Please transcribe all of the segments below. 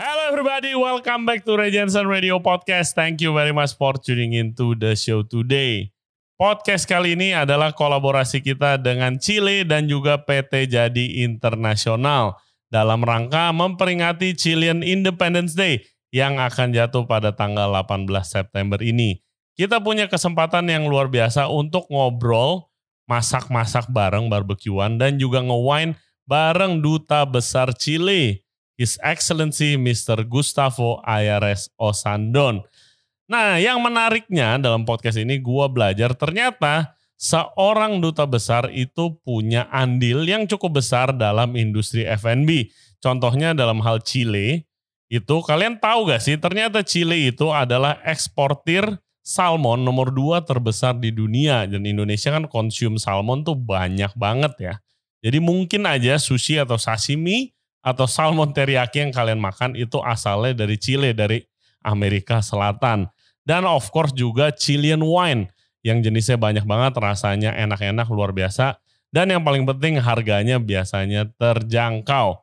Hello everybody, welcome back to Ray Radio Podcast. Thank you very much for tuning in to the show today. Podcast kali ini adalah kolaborasi kita dengan Chile dan juga PT Jadi Internasional dalam rangka memperingati Chilean Independence Day yang akan jatuh pada tanggal 18 September ini. Kita punya kesempatan yang luar biasa untuk ngobrol, masak-masak bareng barbekyuan dan juga nge-wine bareng duta besar Chile, His Excellency Mr. Gustavo Ayares Osandon. Nah, yang menariknya dalam podcast ini gua belajar ternyata seorang duta besar itu punya andil yang cukup besar dalam industri F&B. Contohnya dalam hal Chile, itu kalian tahu gak sih ternyata Chile itu adalah eksportir salmon nomor dua terbesar di dunia. Dan Indonesia kan konsum salmon tuh banyak banget ya. Jadi mungkin aja sushi atau sashimi atau salmon teriyaki yang kalian makan itu asalnya dari Chile, dari Amerika Selatan. Dan of course juga Chilean wine yang jenisnya banyak banget, rasanya enak-enak luar biasa. Dan yang paling penting harganya biasanya terjangkau.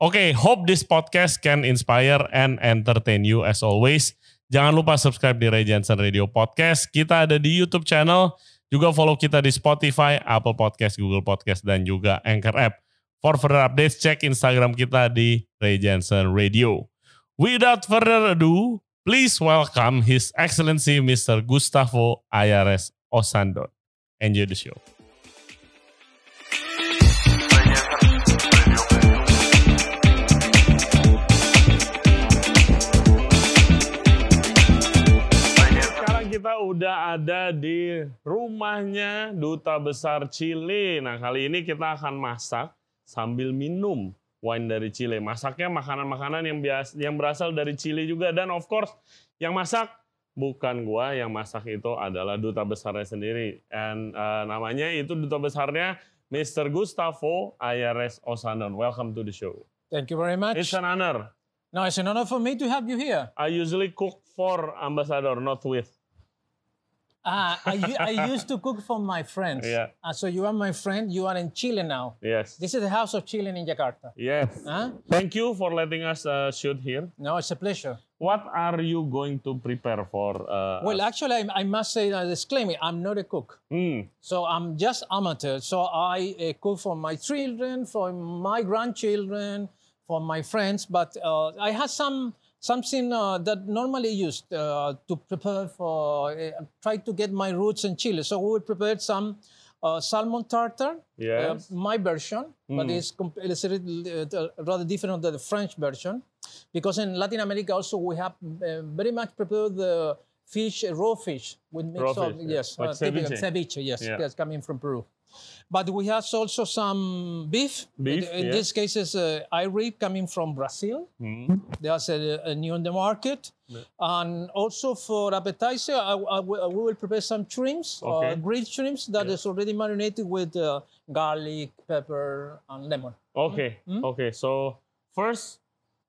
Oke, okay, hope this podcast can inspire and entertain you as always. Jangan lupa subscribe di Ray Jensen Radio Podcast. Kita ada di YouTube channel. Juga follow kita di Spotify, Apple Podcast, Google Podcast, dan juga Anchor App. For further updates, cek Instagram kita di Ray Jensen Radio. Without further ado, please welcome His Excellency Mr. Gustavo Ayares Osandon. Enjoy the show. Kita udah ada di rumahnya Duta Besar Chile. Nah kali ini kita akan masak sambil minum wine dari Chile. Masaknya makanan-makanan yang bias, yang berasal dari Chile juga dan of course yang masak bukan gua, yang masak itu adalah duta besarnya sendiri. And uh, namanya itu duta besarnya Mr. Gustavo Ayares Osanon. Welcome to the show. Thank you very much. It's an honor. no, it's an honor for me to have you here. I usually cook for ambassador, not with. Uh, I, I used to cook for my friends. Yeah. Uh, so you are my friend. You are in Chile now. Yes. This is the house of Chile in Jakarta. Yes. Huh? Thank you for letting us uh, shoot here. No, it's a pleasure. What are you going to prepare for? Uh, Well, actually, I, I must say a disclaimer. I'm not a cook. hmm, So I'm just amateur. So I uh, cook for my children, for my grandchildren, for my friends. But uh, I had some something uh, that normally used uh, to prepare for. Uh, try to get my roots in Chile. So we prepared some uh, salmon tartar. Yes. Uh, my version, but it's, it's a little, uh, rather different than the French version, because in Latin America also we have uh, very much prepared the fish, uh, raw fish with mix Raw of fish, yeah. yes, Like uh, ceviche. ceviche, yes, Yeah. yes, coming from Peru. But we have also some beef. Beef, In, in yeah. this case, is uh, rib coming from Brazil. hmm. There's a, a new on the market. And also for appetizer, I, I will- we will prepare some shrimps, uh, grilled shrimps that is already marinated with uh, garlic, pepper, and lemon. Okay. Hmm? Okay. So first,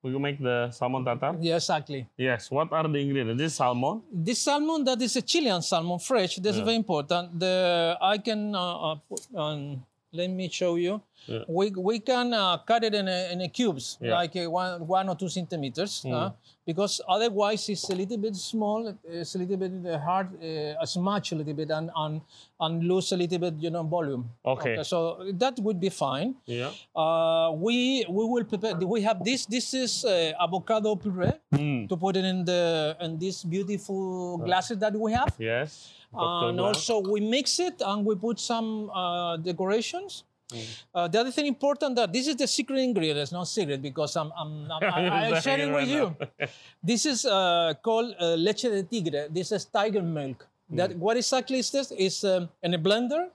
we will make the salmon tartar. Yeah, exactly. Yes. What are the ingredients? This salmon. This salmon, that is a Chilean salmon, fresh. That's very important. The I can uh, uh, put on. Let me show you. Yeah. We, we can uh, cut it in a, in a cubes, Yeah. like uh, one, one or two centimeters, uh, because otherwise it's a little bit small, it's a little bit uh, hard, uh, smudge a little bit, and, and, and lose a little bit, you know, volume. Okay. So that would be fine. Yeah. Uh, we we will prepare. We have this. This is uh, avocado puree Mm. to put it in the in these beautiful glasses that we have. Yes. And also we mix it and we put some uh, decorations. Mm. Uh, the other thing important that this is the secret ingredient. It's not secret because I'm I'm, I'm, I'm You're sharing with you. This is uh, called uh, leche de tigre. This is tiger milk. Mm. That what exactly is this? Is um, in a blender.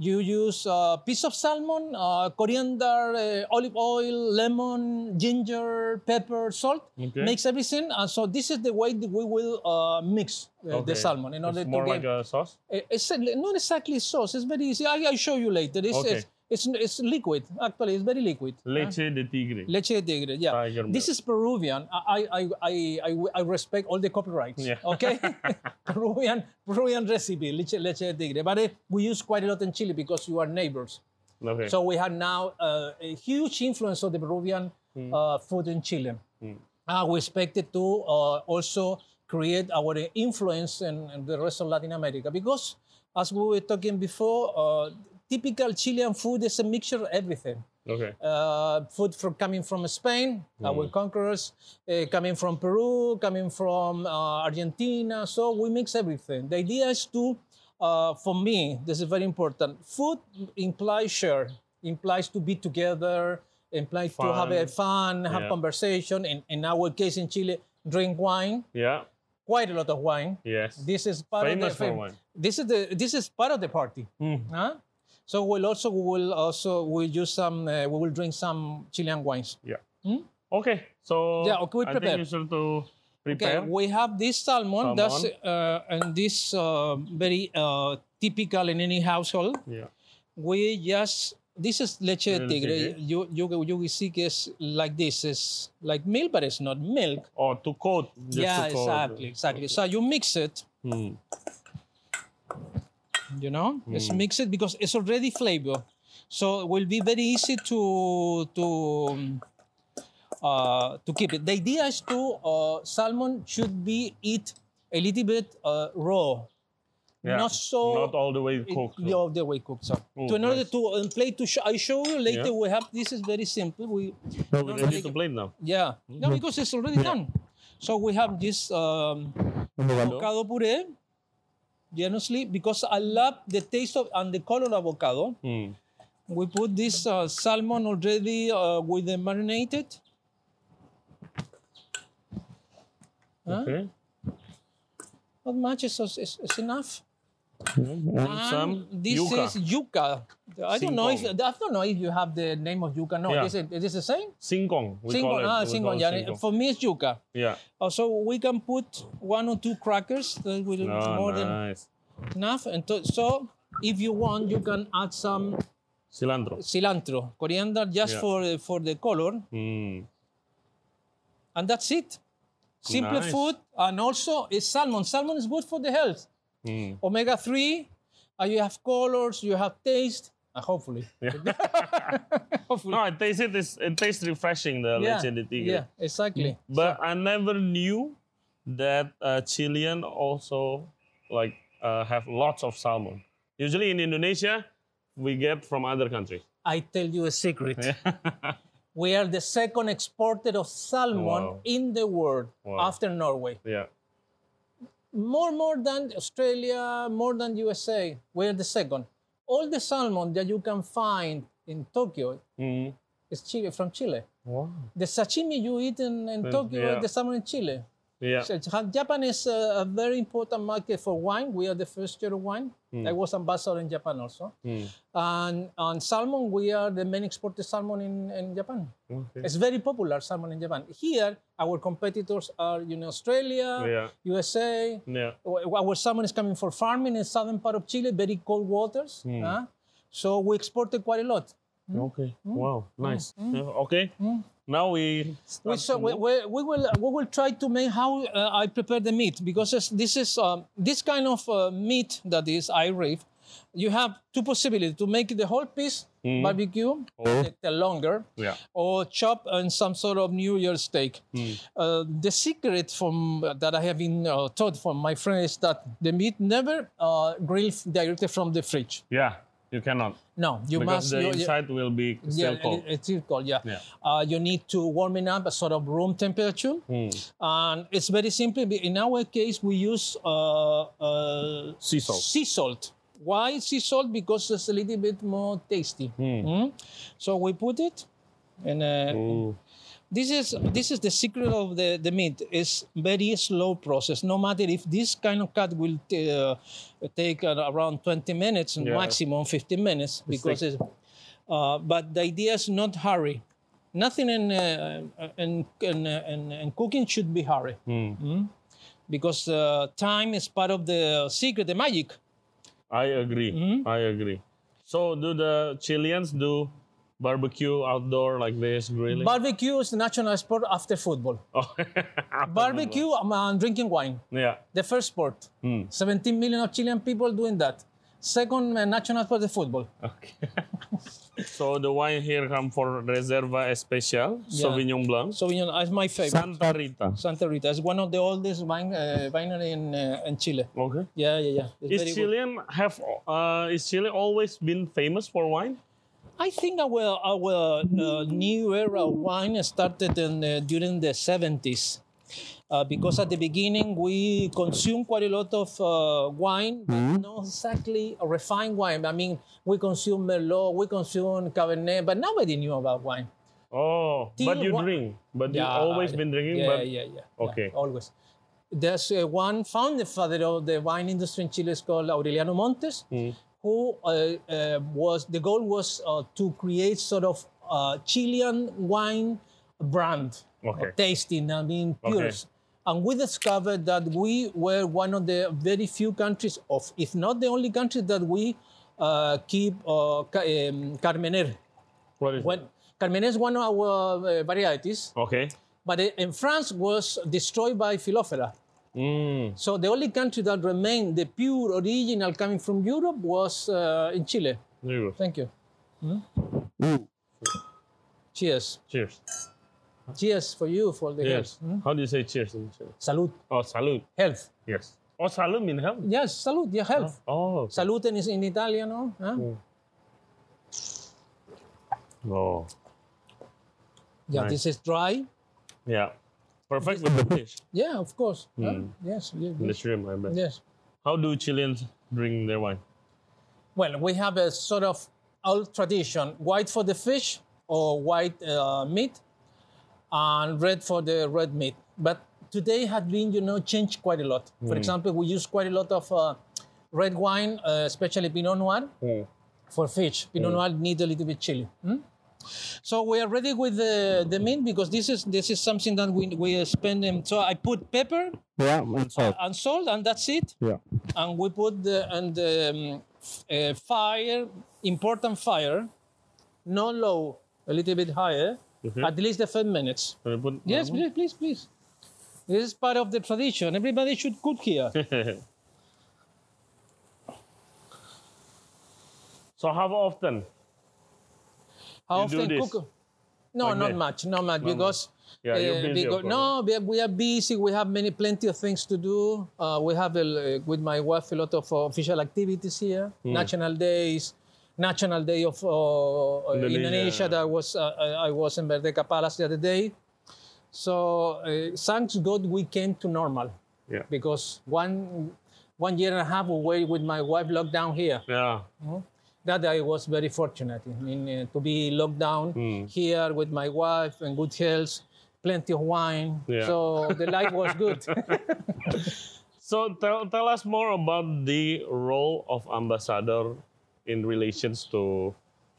You use a piece of salmon, uh, coriander, uh, olive oil, lemon, ginger, pepper, salt. Okay. Mix everything. And so this is the way that we will uh, mix uh, Okay. the salmon in order It's to more get. like a sauce. Eh, It's not exactly sauce. It's very easy. I, I'll show you later. It's, Okay. it's, it's, it's liquid. Actually, it's very liquid. Leche de tigre. Leche de tigre, yeah. Tiger This milk. is Peruvian. I, I, I, I, I respect all the copyrights. Yeah. Okay? Peruvian, Peruvian recipe, leche, leche de tigre. But eh, we use quite a lot in Chile because you are neighbors. Okay. So we have now uh, a huge influence of the Peruvian Hmm. uh, food in Chile. Uh, we expected to uh, also create our influence in, in the rest of Latin America because, as we were talking before, uh, typical Chilean food is a mixture of everything. Okay. Uh, food from coming from Spain, our conquerors, uh, coming from Peru, coming from uh, Argentina. So we mix everything. The idea is to, uh, for me, this is very important. Food implies share, implies to be together, implies to have a fun, have Yeah. conversation. In, in our case in Chile, drink wine, Yeah. quite a lot of wine. Yes. This is part Famous of for the wine. This is the this is part of the party. Hmm. Huh? So we'll also we will also we'll use some uh, we will drink some Chilean wines. Yeah. Okay. So Yeah, okay, we I prepare. think you should to Okay, we have this salmon, that's Salmon. uh, and this uh, very uh, typical in any household. Yeah. We just this is leche de tigre. You you you will see es like this is like milk, but it's not milk. Or to coat. yeah, to coat. exactly, exactly. So you mix it. Hmm. You know Hmm. let's mix it because it's already flavor so it will be very easy to to um, uh, to keep it the idea is to uh, salmon should be eat a little bit uh, raw Yeah. not so Not all the way it- cooked. the all the way cooked so Oh, to in order nice. to um, play to show i show you later Yeah. we have this is very simple we no, we ready to plate now. yeah no because it's already done so we have this um, avocado puree generously because I love the taste of and the color of avocado. Hmm. We put this uh, salmon already uh, with the marinated. Huh? Okay. Not much is, is, is enough. And And some this yuca. is yuca. I don't know if I don't know if you have the name of yuca. No, Yeah. is it is this the same? Singkong. We Singkong. Ah, singkong. Yeah. singkong. For me, it's yuca. Yeah. Also, we can put one or two crackers. That will Oh, more than enough. And to, so, if you want, you can add some Cilantro. cilantro, coriander, just Yeah. for for the color, Hmm. and that's it. Simple Nice. food, and also it's salmon. Salmon is good for the health. Hmm. Omega three, and you have colors, you have taste, and hopefully, hopefully, No, it tastes it. It tastes refreshing. The yeah, leche de tigre. yeah, exactly. But I never knew that uh, Chilean also like uh, have lots of salmon. Usually in Indonesia, we get from other countries. I tell you a secret. We are the second exporter of salmon Wow. in the world Wow. after Norway. yeah. More more than Australia, more than USA. We're the second. All the salmon that you can find in Tokyo Mm. is Chile from Chile. Wow. The sashimi you eat in, in Tokyo yeah. is the salmon in Chile. Yeah. So Japan is a, a very important market for wine. We are the first year of wine. I was ambassador in Japan also. Mm. And on salmon, we are the main exporter salmon in, in Japan. Okay. It's very popular salmon in Japan. Here, our competitors are you know Australia, Yeah. USA, Yeah. our salmon is coming for farming in southern part of Chile, very cold waters. Huh? So we exported quite a lot. Okay. Wow. Nice. Yeah, okay. Now we start We, so we, we, we will we will try to make how uh, I prepare the meat because this is um, this kind of uh, meat that is I rave. You have two possibilities to make the whole piece barbecue, Or- take the longer, Yeah. or chop in some sort of New York steak. Uh, the secret from that I have been uh, taught from my friend is that the meat never uh, grill directly from the fridge. Yeah. You cannot No, you because must. the you- you- inside will be still yeah, cold. it- it's still cold. Yeah. Yeah. Uh, you need to warm it up a sort of room temperature, Hmm. and it's very simple. In our case, we use uh, uh, Sea salt. Sea salt. Why sea salt? Because it's a little bit more tasty. Mm. So we put it, and uh, Ooh. This is this is the secret of the, the meat. It's very slow process. No matter if this kind of cut will t- uh, take uh, around 20 minutes, Yeah. maximum 15 minutes, because it's. Uh, but the idea is not hurry. Nothing in uh, in, in, in, in cooking should be hurry, Hmm. because uh, time is part of the secret, the magic. I agree. Mm-hmm. I agree. So do the Chileans do barbecue outdoor like this grilling? Barbecue is the national sport after football. Oh. Barbecue um, and drinking wine. yeah. The first sport. Hmm. 17 million of Chilean people doing that. Second uh, national sport is football. Okay. so the wine here come for Reserva Especial, Yeah. Sauvignon Blanc, Sauvignon is my favorite. Santa Rita. Santa Rita is one of the oldest wine uh, winery in uh, in Chile. Okay. Yeah, yeah, yeah. It's Is good. Chilean have uh, is Chile always been famous for wine? I think our our uh, new era of wine started in, uh, during the 70s. Uh, because at the beginning we consume quite a lot of uh, wine, but not exactly a refined wine. I mean, we consume Merlot, we consume Cabernet, but nobody knew about wine. Oh, Till but you wa- drink. But you've always been drinking. Yeah, but yeah, yeah. Okay. yeah, always. There's uh, one founding father of the wine industry in Chile is called Aureliano Montes, Mm. Who uh, uh, was the goal was uh, to create sort of Chilean wine brand, Okay. tasting. I mean, Okay. And we discovered that we were one of the very few countries, of if not the only country, that we uh, keep uh, ca- um, Carmenère. what is When Carmenère is one of our uh, varieties. Okay. but in France was destroyed by Phylloxera. Mm. So the only country that remained the pure original coming from Europe was uh, in Chile. Very good. Thank you. Hmm? Cheers. Cheers. Cheers for you for the Yes. health. Hmm? How do you say cheers in Chile? Salud. Oh, salud. Health. Yes. Oh, salud mean health. Yes, salud. Yeah, health. Oh. okay. Salute is in Italian, no? Huh? Oh. Yeah, Nice. this is dry. Yeah. Perfect with the fish. Yeah, of course. Huh? Hmm. Yes, yes, The shrimp, I bet. yes. How do Chileans drink their wine? Well, we have a sort of old tradition: white for the fish or white uh, meat, and red for the red meat. But today has been, you know, changed quite a lot. For example, we use quite a lot of uh, red wine, uh, especially Pinot Noir, for fish. Pinot Noir needs a little bit chili. hmm? So we are ready with the, the meat because this is this is something that we we spend. In, so I put pepper Yeah, and salt. and salt, and that's it Yeah. and we put the and the um, uh, fire important fire not low a little bit higher Mhm. at least the five minutes yes please please please this is part of the tradition everybody should cook here so how often? How You often cook no Like not much not much because Yeah, you're uh, busy, because- no, we are, we are busy. We have many, plenty of things to do. Uh, we have uh, with my wife a lot of uh, official activities here, Hmm. national days, national day of uh, uh, Indonesia. Indonesia. That was uh, I I was in Merdeka Palace the other day. So uh, thanks God we came to normal Yeah. because one one year and a half away with my wife locked down here. Yeah. That I was very fortunate. I mean, uh, to be locked down Hmm. here with my wife and good health, plenty of wine. Yeah. So the life was good. So tell, tell us more about the role of ambassador in relations to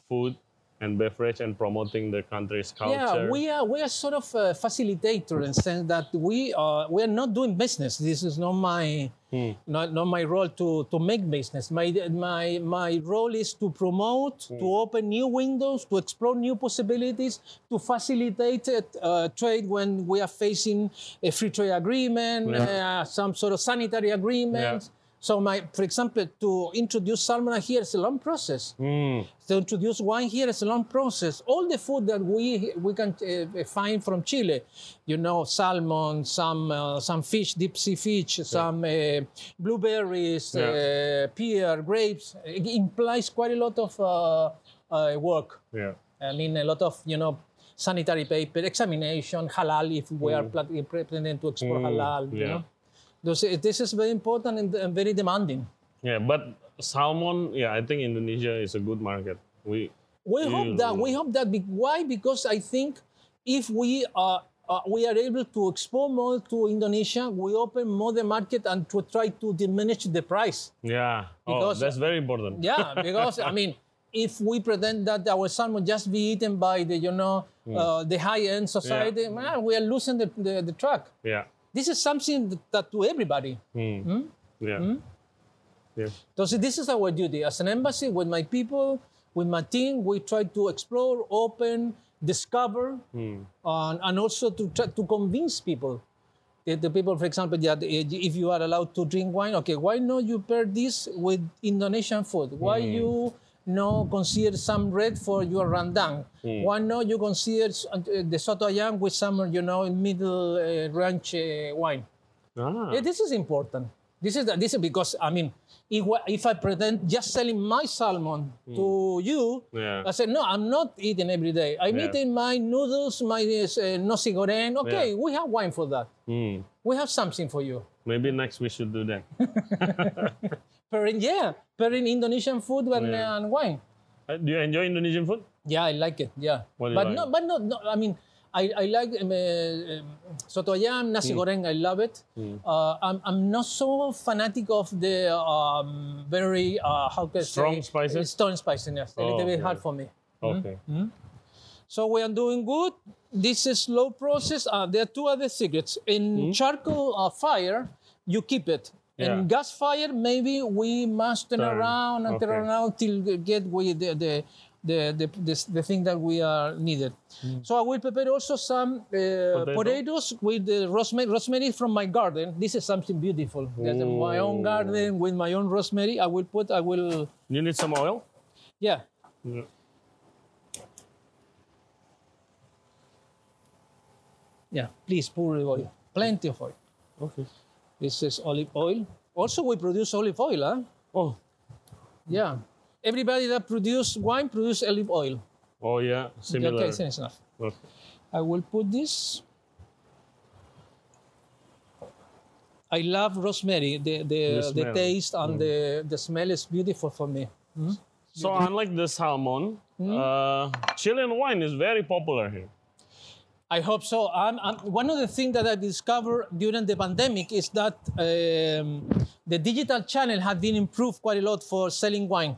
food and beverage and promoting the country's culture. yeah, we are we are sort of a facilitator in the sense that we are we are not doing business. This is not my Hmm. not, not my role to, to make business. My my my role is to promote, to Hmm. open new windows, to explore new possibilities, to facilitate uh, trade when we are facing a free trade agreement, uh, some sort of sanitary agreements. So my, for example, to introduce salmon here is a long process. Mm. To introduce wine here is a long process. All the food that we we can uh, find from Chile, you know, salmon, some uh, some fish, deep sea fish, some uh, blueberries, Yeah. uh, pear, grapes, it implies quite a lot of uh, uh, work. Yeah. I mean, a lot of you know sanitary paper examination, halal if we are plat- pretending to explore halal. You Mm. know, this is very important and, and very demanding. Yeah, but salmon, yeah, I think Indonesia is a good market. We We hope that we hope that be, why because I think if we are uh, we are able to export more to Indonesia, we open more the market and to try to diminish the price. yeah. oh, Because- that's very important. Yeah, because I mean, if we pretend that our salmon just be eaten by the you know uh, the high end society, man, we are losing the, the, the track. Yeah. This is something that, that to everybody. Mm. Yeah. Yeah. So this is our duty as an embassy with my people, with my team. We try to explore, open, discover, Hmm. and, and also to try to convince people. If the people, for example, that if you are allowed to drink wine, okay, why not you pair this with Indonesian food? Why Hmm. you no consider some red for your rendang? Hmm. Why not you consider uh, the soto ayam with some, you know, in middle uh, ranch uh, wine? Ah. Yeah, this is important. This is this is because I mean, if, if I pretend just selling my salmon to you. Yeah. I said no, I'm not eating every day. I'm Yeah. eating my noodles, my uh, nasi goreng. Okay, Yeah. we have wine for that. Hmm. We have something for you. Maybe next we should do that. Pairing, yeah, pairing Indonesian food and, Yeah. and wine. Uh, do you enjoy Indonesian food? Yeah, I like it. Yeah, What do you but like? no, but no, no. I mean, I, I like um, uh, soto ayam, nasi Hmm. goreng. I love it. Uh, I'm, I'm not so fanatic of the um, very uh, how can I Strong say spices? Strong spiciness. A Oh, little bit okay. hard for me. Okay. So we are doing good. This is slow process. Uh, there are two other secrets. In charcoal uh, fire, you keep it. Yeah. In gas fire, maybe we must turn Turn. around and turn Okay. around till we get with the the the, the, the, the thing that we are needed. So I will prepare also some uh, Potato? potatoes with the rosemary, rosemary from my garden. This is something beautiful. That's my own garden with my own rosemary. I will put. I will. You need some oil? Yeah. Yeah. Yeah. Please pour the oil. Plenty of oil. Okay. This is olive oil. Also, we produce olive oil, huh? Oh. Yeah. Everybody that produce wine produce olive oil. Oh yeah. Similar. Okay, it's enough. Okay. I will put this. I love rosemary. The the, The the, taste and the, the smell is beautiful for me. So unlike the salmon, Hmm? uh, Chilean wine is very popular here. I hope so. I'm, I'm, one of the things that I discovered during the pandemic is that um, the digital channel had been improved quite a lot for selling wine.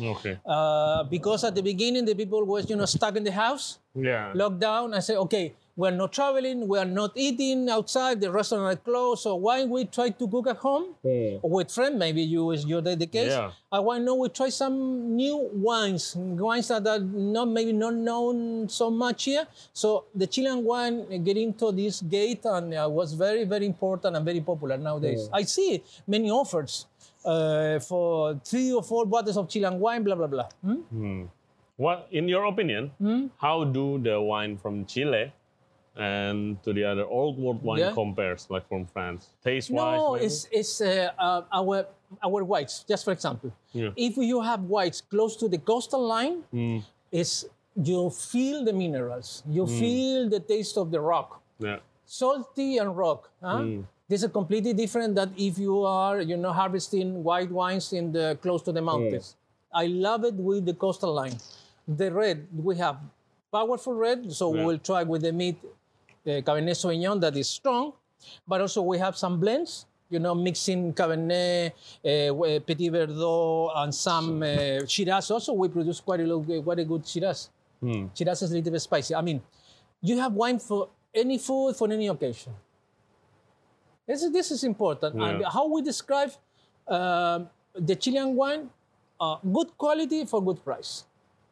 Okay. Uh, because at the beginning, the people was you know stuck in the house, Yeah. lockdown. I said, okay, we're not traveling, we are not eating outside, the restaurant are closed. So why we try to cook at home Hmm. or with friends? Maybe you is your the, the case. Yeah. I want to know we try some new wines, wines that are not maybe not known so much here. So the Chilean wine uh, get into this gate and uh, was very very important and very popular nowadays. I see many offers. Uh, for three or four bottles of Chilean wine, blah blah blah. Hmm? What, in your opinion, Hmm? how do the wine from Chile and to the other old world wine Yeah. compares, like from France, taste wise? No, it's it's uh, uh, our our whites. Just for example, Yeah. if you have whites close to the coastal line, Hmm. is you feel the minerals, you feel the taste of the rock, yeah. salty and rock. Huh? Hmm. This is completely different than if you are you know harvesting white wines in the close to the mountains. I love it with the coastal line. The red we have powerful red, so we'll try with the meat uh, Cabernet Sauvignon that is strong, but also we have some blends. You know, mixing Cabernet, uh, Petit Verdot, and some uh, Shiraz. Also, we produce quite a lot, quite a good Shiraz. Hmm. Shiraz is a little bit spicy. I mean, you have wine for any food, for any occasion. This is, this is important. And how we describe um the Chilean wine, uh, good quality for good price.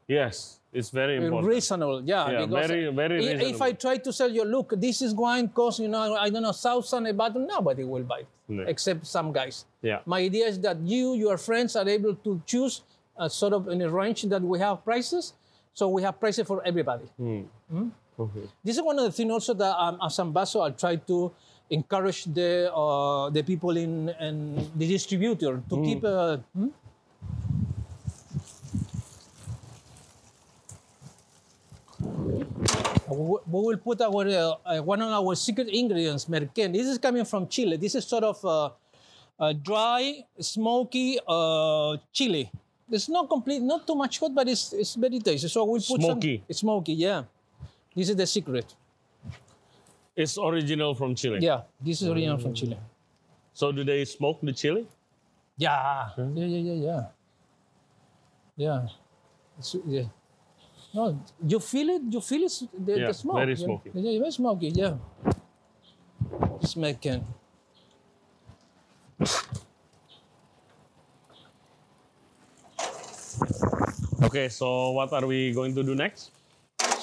Yes, it's very important. Reasonable, yeah. Yeah, very- very i- If I try to sell you, look, this is wine costs, you know, I don't know, thousand a bottle, nobody will buy it, No. except some guys. Yeah. My idea is that you, your friends, are able to choose a sort of in a range that we have prices. So we have prices for everybody. Hmm. Okay. This is one of the things also that um, as ambassador, I try to encourage the uh, the people in and the distributor to keep. Uh, We will put our uh, one of our secret ingredients, merquén. This is coming from Chile. This is sort of a, uh, dry, smoky uh, chili. It's not complete, not too much hot, but it's it's very tasty. So we put Smoky. some. It's smoky, yeah. This is the secret. It's original from Chile. Yeah, this is original from Chile. So do they smoke the chili? Yeah, yeah, yeah, yeah, yeah. Yeah. It's- yeah. No, you feel it. You feel it. The, Yeah, the smoke. very yeah. smoky. Yeah, very smoky. Yeah. Smoking. Okay, so what are we going to do next?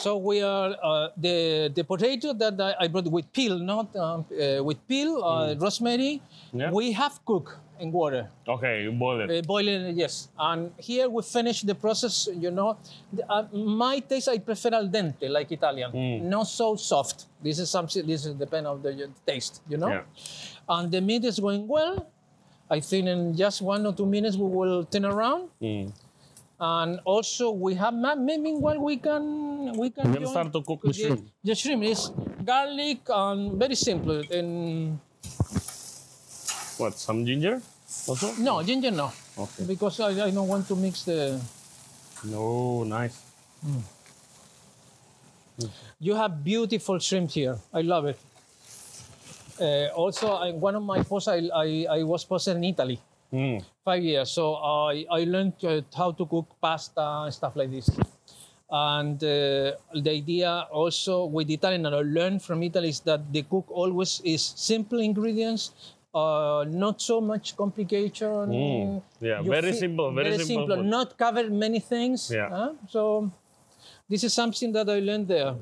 So we are uh, the the potato that I brought with peel, not um, uh, with peel, uh, rosemary. Yeah. We have cooked in water. Okay, you boil it. Uh, boiling, yes. And here we finish the process, you know. The- Uh, my taste, I prefer al dente, like Italian. Not so soft. This is something, this is depend of the taste, you know. Yeah. And the meat is going well. I think in just one or two minutes we will turn around. Hmm. And also we have, ma- maybe meanwhile we can, we can We can start to cook the shrimp. The shrimp is garlic and very simple. And What? Some ginger? Also? no, ginger no. Okay. Because I, I don't want to mix the, No, nice. You have beautiful shrimp here. I love it. Uh, also, I, one of my posts, I, I, I was posted in Italy Hmm. five years. So I, I learned uh, how to cook pasta and stuff like this. And uh, the idea also with Italian, and I learned from Italy is that the cook always is simple ingredients, uh, not so much complication. Mm. Yeah, You very simple, very simple food. Not cover many things. Yeah. huh? So this is something that I learned there.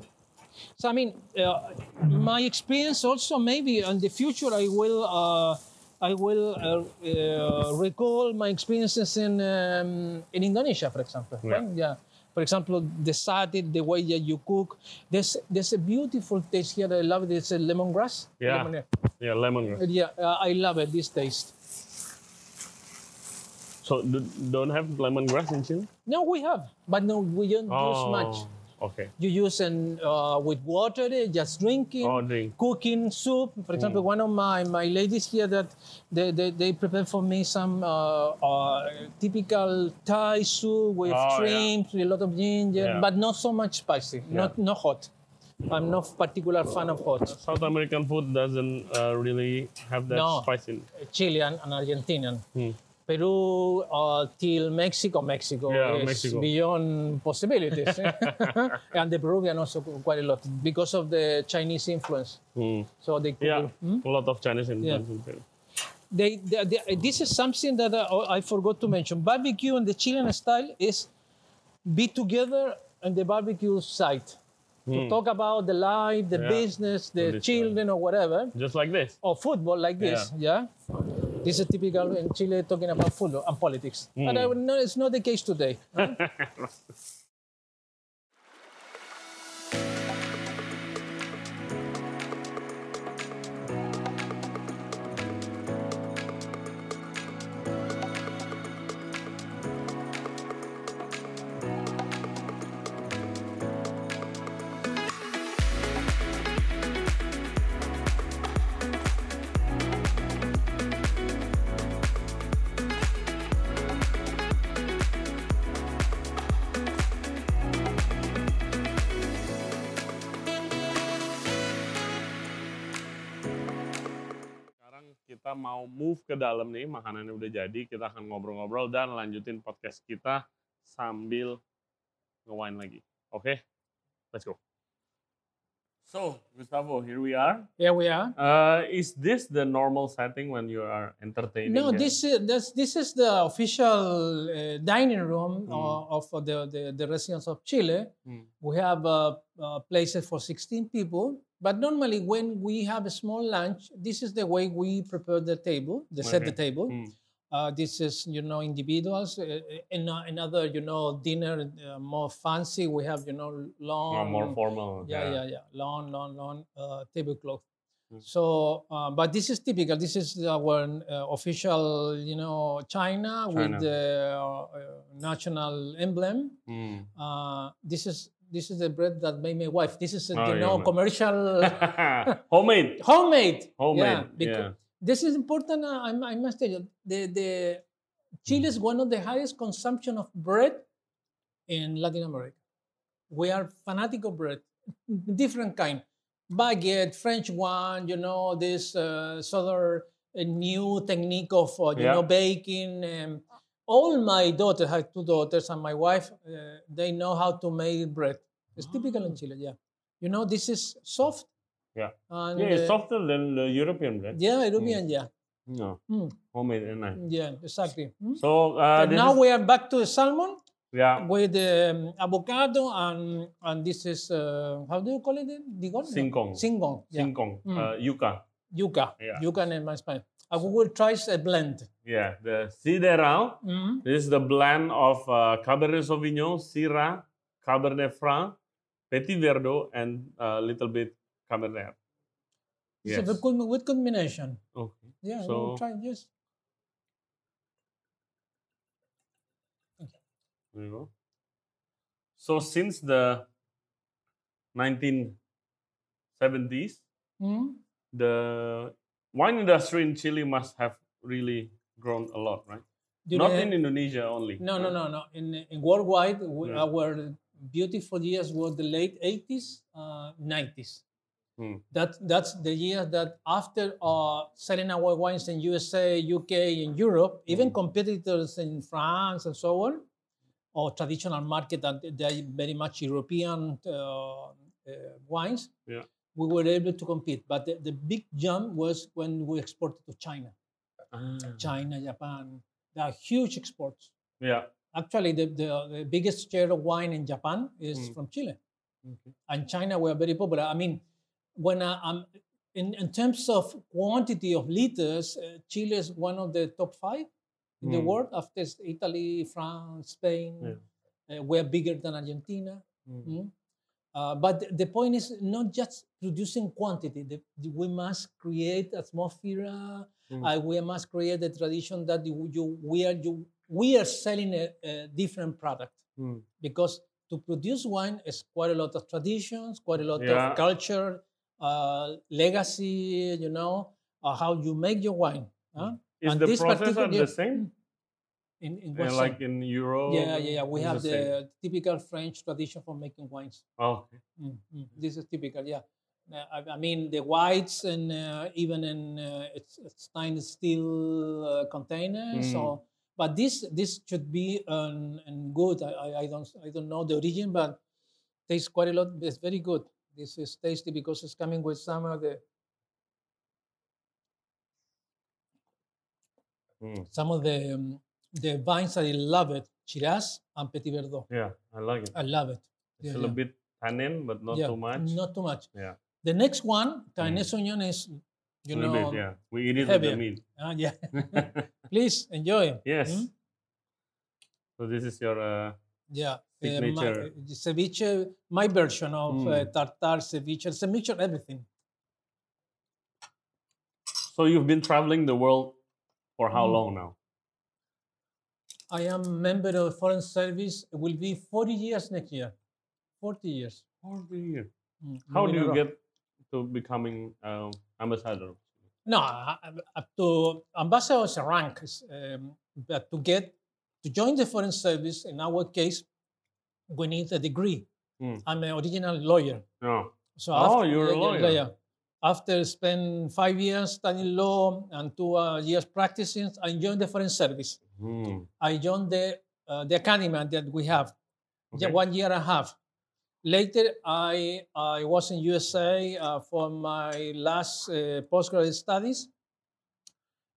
So I mean, uh, my experience also maybe in the future I will uh, I will uh, uh, recall my experiences in um, in Indonesia, for example. Yeah. right? yeah. For example, the sate, the way that you cook. There's there's a beautiful taste here that I love. It's a lemongrass. Yeah. Lemon- Yeah, lemongrass. yeah, uh, I love it. This taste. So do, don't have lemongrass in Chile? No, we have, but no, we don't use much. Okay. You use and uh, with water, eh, just drinking. Oh, drink. cooking soup. For example, one of my, my ladies here that they, they, they prepare for me some uh, uh, typical Thai soup with Oh, yeah. shrimp, a lot of ginger, Yeah. but not so much spicy, not not hot. I'm not particular fan of hot. South American food doesn't uh, really have that No. spice in. Chilean and Argentinian. Hmm. Peru uh, till Mexico, Mexico Yeah, is Mexico. beyond possibilities. eh? and the Peruvian also quite a lot because of the Chinese influence. Hmm. So they Yeah, Hmm? a lot of Chinese influence Yeah. in Peru. they, they, they- this is something that I, I forgot to mention. Barbecue in the Chilean style is be together on the barbecue site to talk about the life, the Hmm. Yeah. business, the children, or whatever, Just like this. or football like this. Yeah. This is typical in Chile talking about football and uh, politics. But I would know it's not the case today. kita mau move ke dalam nih, makanannya udah jadi, kita akan ngobrol-ngobrol dan lanjutin podcast kita sambil nge-wine lagi. Oke? Let's go. So, Gustavo, here we are. Here we are. Uh, is this the normal setting when you are entertaining? No, this is this, this is the official uh, dining room Mm. uh, of the, the the residence of Chile. Mm. We have uh, uh, places for 16 people, but normally when we have a small lunch, this is the way we prepare the table, the set the table. Mm. Uh, this is you know individuals. Uh, in uh, another you know dinner uh, more fancy. We have you know long Oh, more formal. yeah, yeah, yeah. Long, long, long uh, tablecloth. Mm. So, uh, but this is typical. This is our uh, official, you know, China, China. with the uh, national emblem. Uh, this is this is the bread that made my wife. This is uh, Oh, you yeah, know man. commercial Homemade. homemade. Homemade. Yeah, because this is important. Uh, I, I must tell you, the the Chile is one of the highest consumption of bread in Latin America. We are fanatic of bread, different kind, baguette, French one. You know this uh, southern uh, new technique of uh, you Yeah. know baking. Um, all my daughters, I have two daughters, and my wife, uh, they know how to make bread. It's typical in Chile. Yeah, you know this is soft. Yeah. And, Yeah, it's uh, softer than the European bread. yeah, European, yeah. No. Mm. Homemade and nice. Yeah, exactly. Mm. So, uh, this now is- we are back to the salmon. Yeah. with um, avocado and and this is uh, how do you call it? Digon? Singkong. Singkong. Yeah. Singkong. Mm. Uh, yuca. Yuca. Yeah. Yuca in my Spanish. I will try a blend. Yeah. The Sideral. Mm. This is the blend of uh, Cabernet Sauvignon, Syrah, Cabernet Franc, Petit Verdot, and a little bit Cabernet. It's Yes. a good, good combination. Okay. Yeah, So- we'll try this. There you go. So since the 1970s, Mm. the wine industry in Chile must have really grown a lot, right? Do Not in Indonesia only. No, no, no, no. In, in worldwide, we, Yeah. our beautiful years were the late 80s, uh, 90s. Hmm. That, that's the year that after uh, selling our wines in USA, UK, and Europe, even Hmm. competitors in France and so on, or traditional market that they are very much European uh, uh, wines, Yeah. we were able to compete. But the, the big jump was when we exported to China. Ah. China, Japan. They are huge exports. Yeah. Actually, the, the, the biggest share of wine in Japan is Mm. from Chile. Okay. And China were very popular. I mean, when I, I'm in, in terms of quantity of liters, uh, Chile is one of the top five in the Mm. world after Italy, France, Spain. Uh, we're bigger than Argentina. Mm. Mm. Uh, but the- point is not just producing quantity. The, the- we must create atmosphere. Mm. Uh, we must create the tradition that you, you, we, are, you, we are selling a, a different product Mm. because to produce wine is quite a lot of traditions, quite a lot Yeah. of culture, uh, legacy. You know uh, how you make your wine. huh? Is And the this process are the same? In, in Uh, like in Europe? yeah, yeah, yeah. We have the the typical French tradition for making wines. Oh, okay. Mm, mm. This is typical, yeah. Uh, I, I mean, the whites and uh, even in uh, it's, it's stainless steel uh, container. Mm. So, but this this should be um, and good. I, I, I don't I don't know the origin, but tastes quite a lot. It's very good. This is tasty because it's coming with some of the Mm. some of the um, the vines. I love it. Shiraz and Petit Verdot. Yeah, I like it. I love it. It's yeah, a little yeah. bit tannin, but not Yeah, too much. Not too much. Yeah. The next one, Cabernet Sauvignon, is you know bit, yeah. We eat it with heavier. the meat. Ah, yeah. Please enjoy. yes. Mm. So this is your uh, Yeah. Uh, Signature. my, ceviche, my version of Mm. tartar ceviche. It's a mixture of everything. So you've been traveling the world for how Mm. long now? I am member of the Foreign Service. It will be 40 years next year. 40 years. Forty years. Mm, How do you get to becoming uh, ambassador? No, up to ambassador is a rank, um, but to get to join the foreign service, in our case, we need a degree. Mm. I'm an original lawyer, No. so Oh, after, you're a yeah, yeah, lawyer. yeah. After spend five years studying law and two uh, years practicing, I joined the foreign service. Hmm. I joined the uh, the academy that we have, yeah, Okay. one year and a half. Later, I I was in USA uh, for my last uh, postgraduate studies,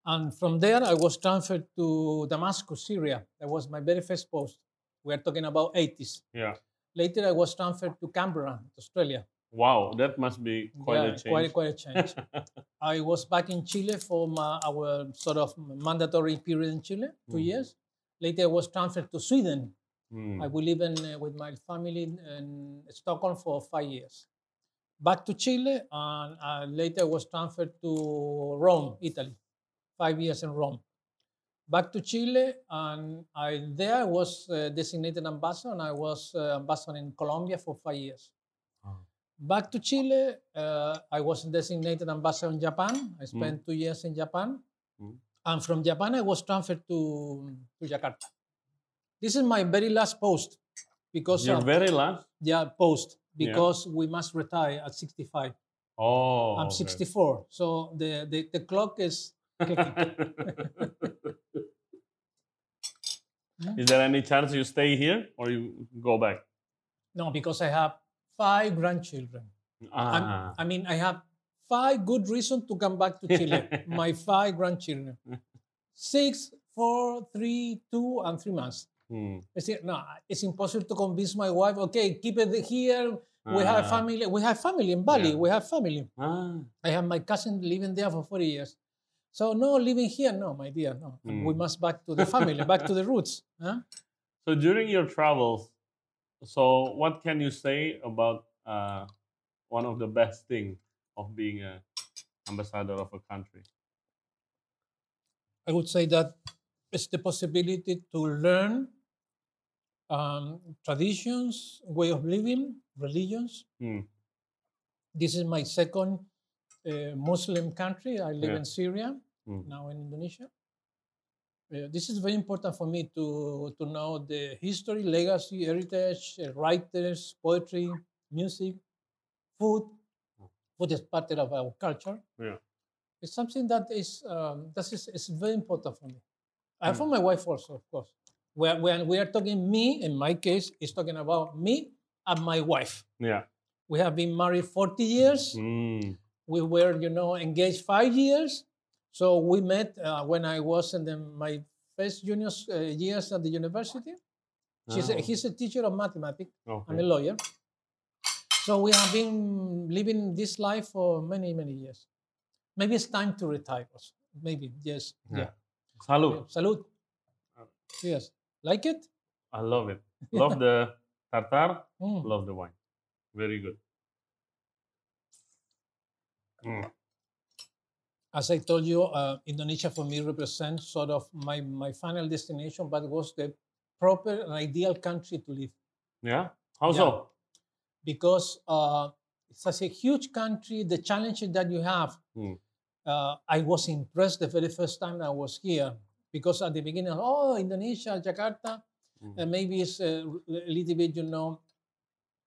and from there I was transferred to Damascus, Syria. That was my very first post. We are talking about 80s. Yeah. Later, I was transferred to Canberra, Australia. Wow, that must be quite Yeah, a change. Quite, quite a change. I was back in Chile for my, our sort of mandatory period in Chile, two Mhm. years. Later, I was transferred to Sweden. Hmm. I will live in, uh, with my family in, in Stockholm for five years. Back to Chile, and uh, later was transferred to Rome, Italy. Five years in Rome. Back to Chile, and I there I was uh, designated ambassador, and I was uh, ambassador in Colombia for five years. Wow. Back to Chile, uh, I was designated ambassador in Japan. I spent two years in Japan, Mm. and from Japan I was transferred to to Jakarta. This is my very last post because Your very last? yeah post Yeah. because we must retire at 65. Oh. I'm okay. 64, so the, the, the clock is. Is there any chance you stay here or you go back? no because I have five grandchildren. Ah. I mean, I have five good reasons to come back to Chile. my five grandchildren. Six, four, three, two, and three months. Hmm. I said, no, it's impossible to convince my wife. Okay, keep it here. We have Ah. family. We have family in Bali. Yeah. We have family. Ah. I have my cousin living there for 40 years. So no, living here, no, my dear, no. We Mm. must back to the family, back to the roots. Huh? So during your travels, so what can you say about uh, one of the best thing of being an ambassador of a country? I would say that it's the possibility to learn um, traditions, way of living, religions. Hmm. This is my second uh, Muslim country. I live Yeah. in Syria, Hmm. now in Indonesia. Uh, this is very important for me to, to know the history, legacy, heritage, uh, writers, poetry, music, food. Food is part of our culture. Yeah. It's something that is um, that is, is very important for me. And Mm. for my wife also, of course. When, when we are talking me, in my case, is talking about me and my wife. Yeah. We have been married 40 years. Mm. We were, you know, engaged five years. So we met uh, when I was in the, my first junior uh, years at the university. She's a, he's a teacher of mathematics. I'm a lawyer. So we have been living this life for many, many years. Maybe it's time to retire. also. Maybe, yes. Yeah. Yeah. Salud. Salute. Uh, Yes. Like it? I love it. Love the tartar. Mm. Love the wine. Very good. Mm. As I told you, uh, Indonesia for me represents sort of my, my final destination, but was the proper and ideal country to live Yeah. How Yeah. so? because uh, it's such a huge country. The challenges that you have, Mm. uh, I was impressed the very first time I was here because at the beginning, oh, Indonesia, Jakarta, Mm. uh, maybe it's a little bit, you know,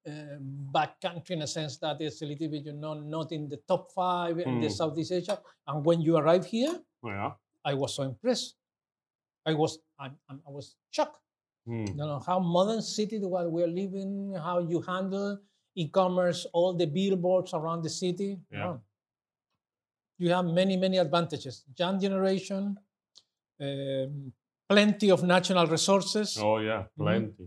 uh, back country in a sense that it's a little bit, you know, not in the top five in the Mm. Southeast Asia. And when you arrive here, Yeah. I was so impressed. I was, I, I was shocked. Mm. You know how modern city what we're living, how you handle e-commerce, all the billboards around the city. Yeah. Wow. You have many, many advantages. Young generation, um, plenty of natural resources. Oh yeah, Mm-hmm.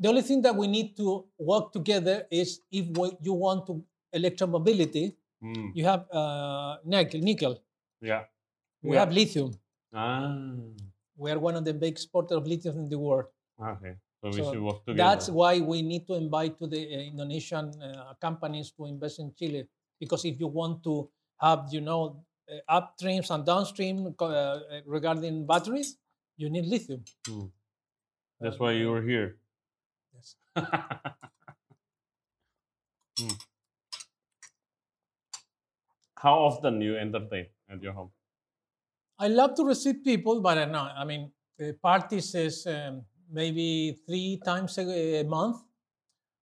The only thing that we need to work together is if we, you want to electromobility, Mm. you have uh, nickel, nickel. Yeah. We Yeah. have lithium. Ah. We are one of the big exporters of lithium in the world. Okay. So we should work together. That's why we need to invite to the uh, Indonesian uh, companies to invest in Chile. Because if you want to have, you know, uh, upstreams and downstream uh, uh, regarding batteries, you need lithium. Mm. That's Uh, why you were here. Hmm. How often do you entertain at your home? I love to receive people, but I know, I mean, uh, parties is um, maybe three times a, month.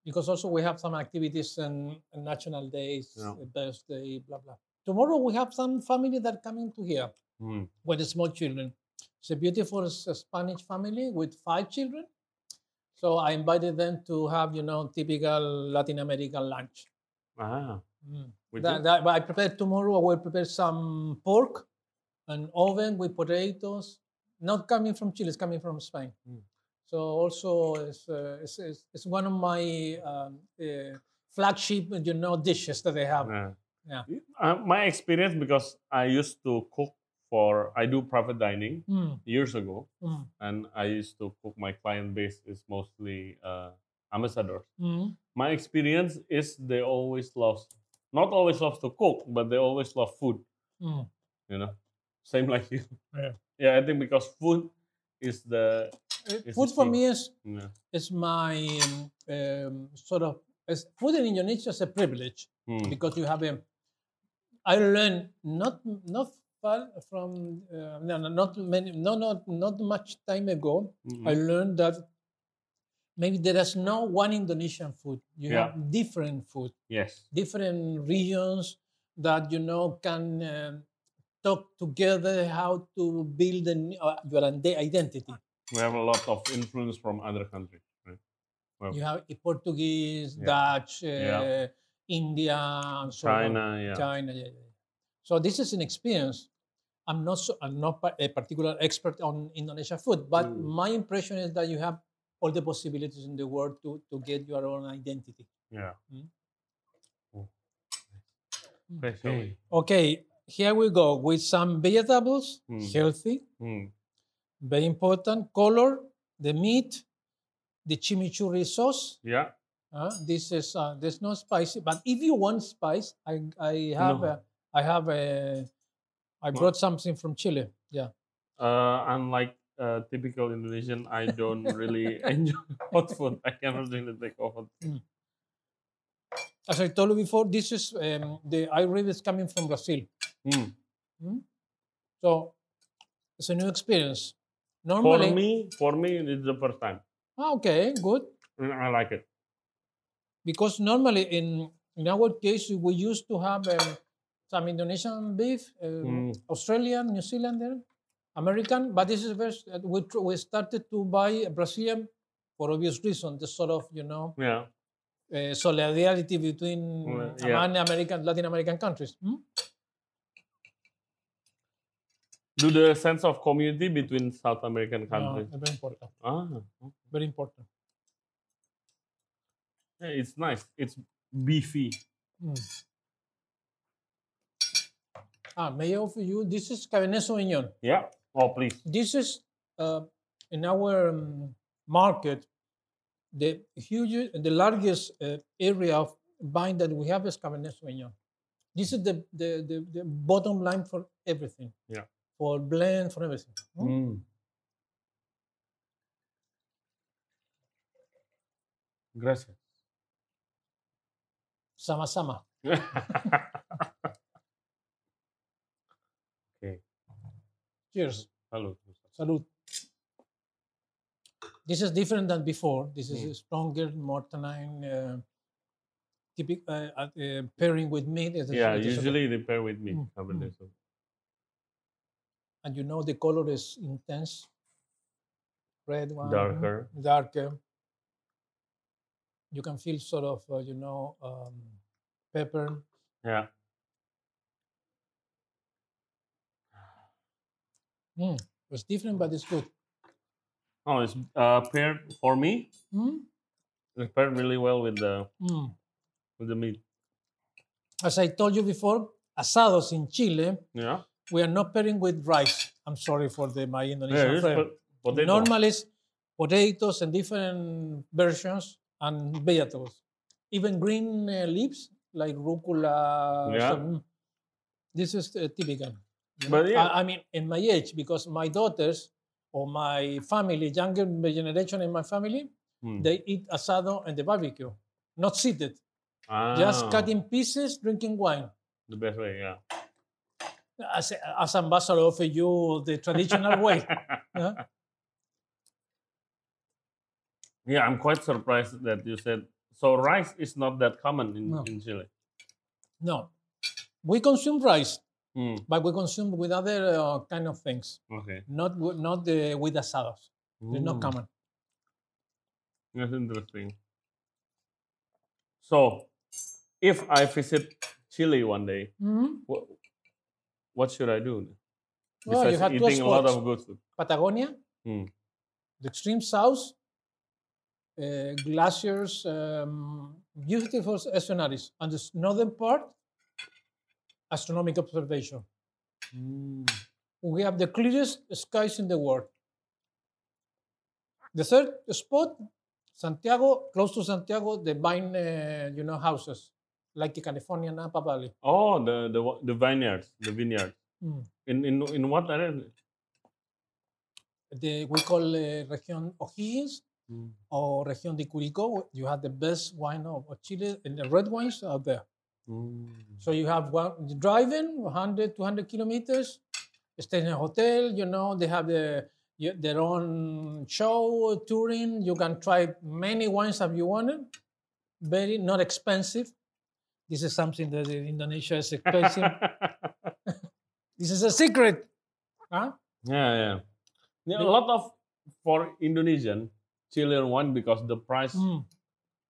Because also we have some activities and, and national days, Yeah. uh, birthday, blah blah. Tomorrow we have some family that coming to here. Hmm. with small children. It's a beautiful Spanish family with five children. So I invited them to have, you know, typical Latin American lunch. Ah. Mm. That, that- but I prepared tomorrow. I will prepare some pork, an oven with potatoes. Not coming from Chile, it's coming from Spain. Mm. So also it's, uh, it's, it's, it's one of my um, uh, flagship, you know, dishes that I have. Yeah. Yeah. Uh, my experience because I used to cook for I do private dining Mm, years ago, mm, and I used to cook. My client base is mostly uh, ambassadors. mm. My experience is they always love, not always love to cook, but they always love food. Mm. You know, same like you. Yeah. Yeah, I think because food is the Uh, It's Food for me is yeah. is my um, sort of is, food in Indonesia is a privilege Hmm. because you have a. I learned not not far from uh, no, no, not many no not not much time ago. Mhm. I learned that maybe there is no one Indonesian food. You Yeah. have different food, Yes. different regions that you know can um, talk together how to build an, uh, your identity. We have a lot of influence from other countries. Right? Well, You have Portuguese, Yeah. Dutch, uh, Yeah. India, and so on. China, yeah. China, yeah, yeah. yeah. So this is an experience. I'm not so, I'm not a particular expert on Indonesia food, but Mm. my impression is that you have all the possibilities in the world to, to get your own identity. Yeah. Mm. Mm. Okay. Okay, here we go with some vegetables, Mm. healthy, Hmm. very important. Color, the meat, the chimichurri sauce. Yeah. Uh, this is uh, there's no spicy, but if you want spice, I I have No. a, I have a I brought something from Chile. Yeah. Uh, unlike uh, typical Indonesian, I don't really enjoy hot food. I cannot really take hot. As I told you before, this is um, the iRib is coming from Brazil. Hmm. So it's a new experience. Normally, For me, for me, it's the first time. Ah, okay, good. And I like it. Because normally in in our case we used to have um, some Indonesian beef, um, Mm. Australian, New Zealander, American, but this is first uh, we tr- we started to buy Brazilian for obvious reason. The sort of you know Yeah. uh, solidarity between Well, yeah. among American Latin American countries. Hmm? Do the sense of community between South American Uh, countries. very important. Ah, Very important. yeah, it's nice. It's beefy. Mm. Ah, may I offer you? This is Cabernet Sauvignon. Yeah. Oh, please. This is uh, in our um, market the huge, the largest uh, area of vine that we have is Cabernet Sauvignon. This is the, the, the, the bottom line for everything. Yeah. For blend, for everything. Hmm? Mm. Gracias. Sama-sama. okay. Cheers. Salud. Salud. This is different than before. This is Mm. a stronger, more tannin, uh, typic, uh, uh, uh, pairing with meat. It is- Yeah, it is okay. usually they pair with meat. Mm, Cabernet Sauvignon. and you know the color is intense. Red one. Darker. Darker. You can feel sort of, uh, you know, um, pepper. Yeah. It's different, but it's good. Oh, it's uh, paired for me. Mm? It's paired really well with the Mm. with the meat. As I told you before, asados in Chile, Yeah. we are not pairing with rice. I'm sorry for the my Indonesian it's friend. po- potato. Normally, it's potatoes and different versions and vegetables. Even green uh, leaves like rucola. Yeah. some- this is uh, typical. You know. But yeah. I, I mean, in my age, because my daughters or my family, younger generation in my family, Hmm. they eat asado and the barbecue, not seated, Ah, just cutting pieces, drinking wine. The best way, yeah. As, as ambassador of you the traditional way. Yeah. Yeah, I'm quite surprised that you said so. Rice is not that common in, No. in Chile. No, we consume rice, Hmm, but we consume with other uh, kind of things, Okay. not with, not the, with asados. They're not Mm, common. That's interesting. So, if I visit Chile one day, Mhm. what, what should I do? Well, you have eating a lot of good food. Patagonia, Hmm. the extreme south, uh, glaciers, um, beautiful sceneries, and the northern part, astronomical observation. Mm. We have the clearest skies in the world. The third spot, Santiago, close to Santiago, the vine, uh, you know, houses, like the California Napa Valley. Oh, the, the the vineyards, the vineyards. Mm. In in in what area? The, we call uh, Región O'Higgins Mm. or Región de Curicó. You have the best wine of of Chile, and the red wines are there. Mm. So you have one driving 100, 200 kilometers, stay in a hotel, you know, they have the, their own show, touring. You can try many wines if you want it. Very not expensive. This is something that in Indonesia is expensive. this is a secret. Huh? Yeah, yeah. yeah a lot of for Indonesian Chilean wine because the price Mm.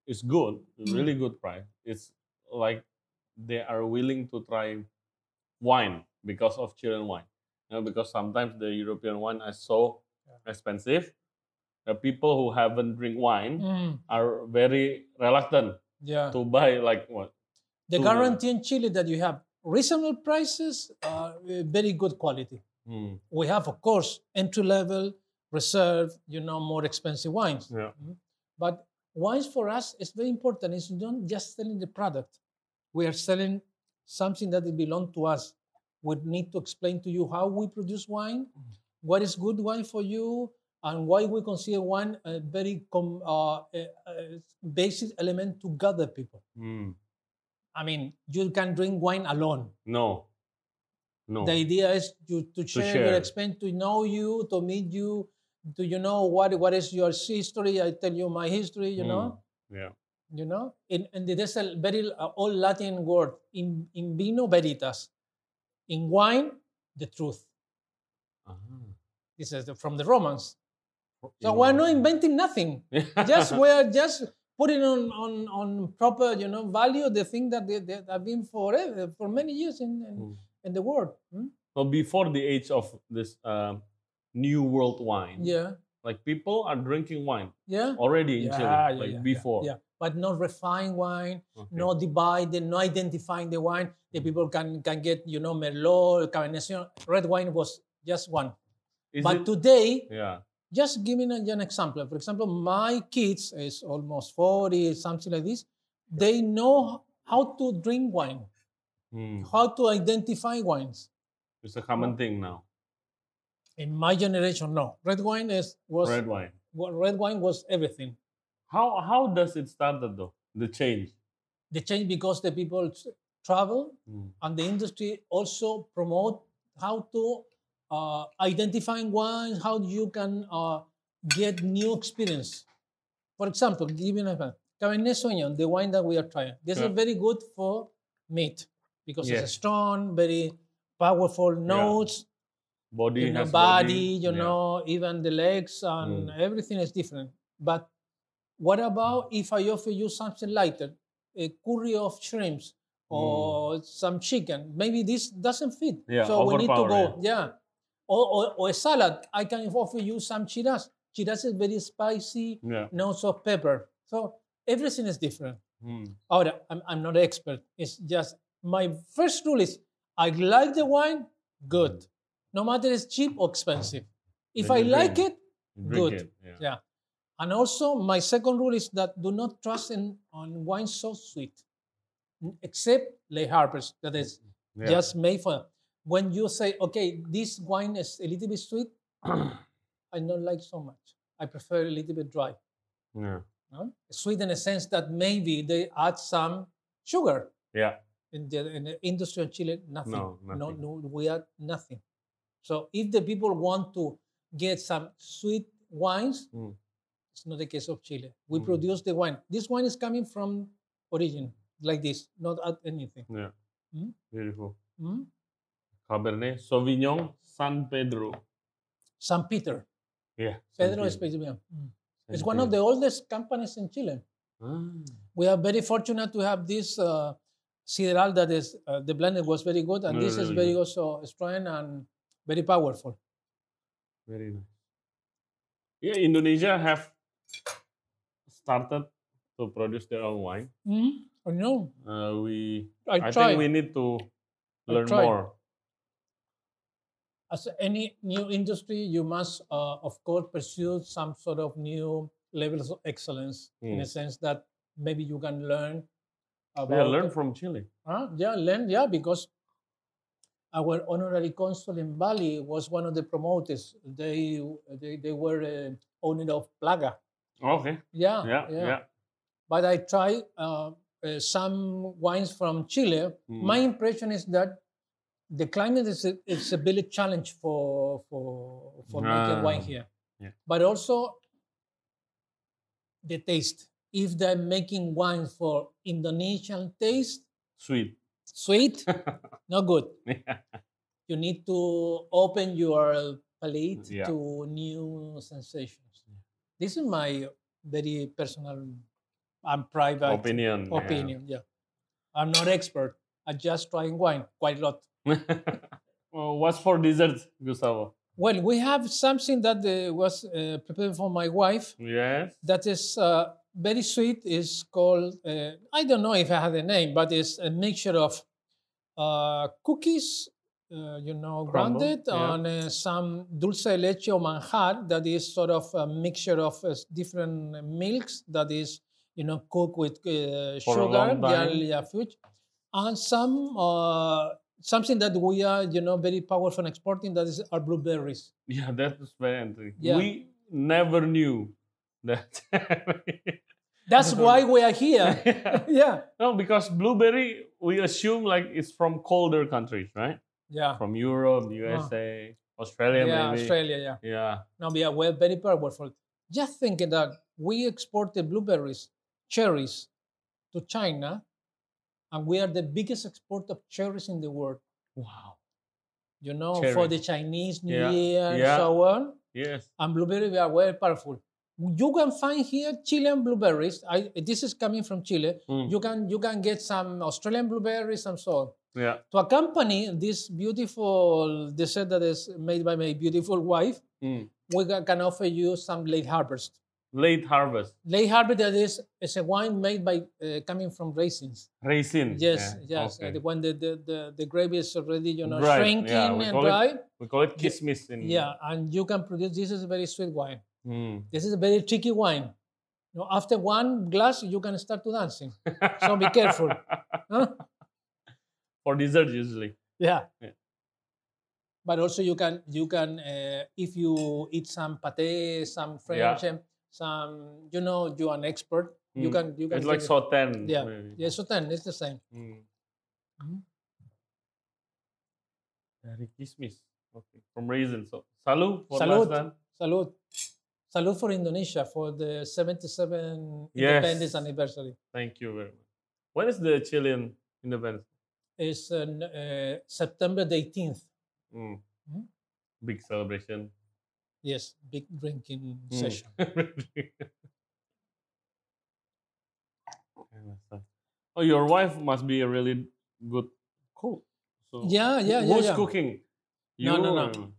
is good, Mm. really good price. It's like they are willing to try wine because of Chilean wine. You know, because sometimes the European wine is so Yeah. expensive. The people who haven't drink wine Mm, are very reluctant yeah. to buy like what? The guarantee in Chile that you have reasonable prices, uh, very good quality. Hmm, We have, of course, entry level, reserve, you know, more expensive wines. yeah. But wines for us is very important. It's not just selling the product. We are selling something that belongs to us. We need to explain to you how we produce wine, what is good wine for you, and why we consider wine a very com- uh, a- a basic element to gather people. Hmm. I mean, you can drink wine alone. No. No. The idea is to, to share, share. your experience, to know you, to meet you, to you know what what is your history. I tell you my history. You know, yeah. You know. In and there's a very uh, old Latin word in in vino veritas, in wine the truth. Ah. This is the- from the Romans. So we're not inventing nothing. just we're just putting on on on proper you know value the thing that they, they have been forever for many years in in, Hmm. in the world. Hmm? So before the age of this um, new world wine, Yeah, like people are drinking wine yeah. already in yeah, Chile, yeah, like yeah, before. Yeah, but not refined wine, Okay. not divided, not identifying the wine. The people can can get you know Merlot, Cabernet Sauvignon. Red wine was just one. Is but it- today, yeah. just giving an example. For example, my kids is almost forty, something like this. They know how to drink wine, Hmm. how to identify wines. It's a common thing now. In my generation, no. Red wine is was Red wine. red wine was everything. How how does it started though? The change. The change because the people travel Hmm. and the industry also promote how to uh, identify wines, how you can uh, get new experience. For example, give you an example. Cabernet Sauvignon, the wine that we are trying, this Yeah. is very good for meat because Yeah. it's strong, very powerful notes. Body you know, has body, you Yeah. know, even the legs and Mm. everything is different. But what about if I offer you something lighter, a curry of shrimps or some chicken? Maybe this doesn't fit. Mm. Yeah, so we need to go, yeah. Or, or, or a salad. I can offer you some Shiraz. Shiraz is very spicy, Yeah. notes of pepper. So everything is different. Hmm. Ahora, I'm, I'm not an expert. It's just my first rule is I like the wine, good. No matter it's cheap or expensive. If Then I like drink. it, Good. it. Yeah. yeah. And also my second rule is that do not trust in on wine so sweet, except late harvest that is Yeah. just made for. When you say, okay, this wine is a little bit sweet, I don't like so much. I prefer a little bit dry. yeah. no? Sweet in a sense that maybe they add some sugar. Yeah. in the, in the industry of Chile, nothing. No, No, nothing. no, we are nothing. So if the people want to get some sweet wines, Mm. It's not the case of Chile. We Mm. produce the wine. This wine is coming from origin, like this, not add anything. Yeah. Hmm? Beautiful. Mm? Cabernet Sauvignon San Pedro. San Peter, Yeah. San Pedro. Especial. Mm. It's one of the oldest companies in Chile. Ah. We are very fortunate to have this uh, Sideral that is, uh, the blending was very good, and Really, this is really very also strong and very powerful. Very nice. Yeah, Indonesia have started to produce their own wine. Mm? I know. Uh, we, I, I, think we need to learn more. As any new industry, you must, uh, of course, pursue some sort of new levels of excellence in Mm. a sense that maybe you can learn about. Yeah, learn from Chile. Huh? Yeah, learn. Yeah, because our honorary consul in Bali was one of the promoters. They they, they were uh, owner of Plaga. Okay. Yeah, Yeah, yeah. But I try uh, uh, some wines from Chile. Mm. My impression is that the climate is a, is a big challenge for for for making wine Ah, here. yeah. But also the taste. If they're making wine for Indonesian taste, Sweet. sweet, not good. Yeah. You need to open your palate Yeah. to new sensations. This is my very personal and private Opinion. opinion. Yeah. I'm not expert. I just trying wine quite a lot. well, what's for dessert, Gustavo? Well, we have something that uh, was uh, prepared for my wife. Yes. That is uh, very sweet. is called uh, I don't know if I have a name, but it's a mixture of uh, cookies, uh, you know, Crumble, grounded, yeah. and uh, some dulce de leche or manjar. That is sort of a mixture of uh, different milks. That is, you know, cooked with uh, sugar, yeah, yeah, fruit, and some. Uh, Something that we are, you know, very powerful in exporting. That is our blueberries. Yeah, that's very interesting. Yeah. We never knew that. That's why we are here. yeah, no, because blueberry, we assume like it's from colder countries, right? Yeah, From Europe, USA, Australia, yeah. maybe. Australia, yeah. Yeah. No, we are we're very powerful. Just thinking that we exported blueberries, cherries to China, and we are the biggest exporter of cherries in the world. Wow. You know, for the Chinese New Yeah, Year and yeah. so on. Yes. And blueberry, we are very powerful. You can find here Chilean blueberries. I, this is coming from Chile. Mm. You can you can get some Australian blueberries and so on. Yeah. To accompany this beautiful dessert that is made by my beautiful wife, Mm. we can offer you some late harvest. Late harvest. Late harvest that is, is a wine made by uh, coming from raisins. Raisin. Yes, Yeah, yes. okay. uh, when the, the, the, the grape is already you know Dried, shrinking yeah, and call it- dry. We call it kismis in. Yeah, and you can produce. This is a very sweet wine. Mm. This is a very tricky wine. You know, after one glass, you can start to dancing. So be careful. Huh? For dessert, usually. Yeah. Yeah. But also you can you can uh, if you eat some pate, some French, um, some you know you're an expert. You Mm. can you can It's like it- Yeah. maybe. Yeah, so it's the same. Mm. Dari kismis. Okay. From raisin. So, salud for Salud. last. Salud. Salud for Indonesia for the 77 Yes. independence anniversary. Thank you very much. When is the Chilean independence? It's uh, uh, September the 18th. Mm. Mhm. Big celebration. Yes, big drinking Mm. session. oh, your wife must be a really good cook. So Yeah, yeah, yeah, Who's yeah. cooking? No, no, no. or-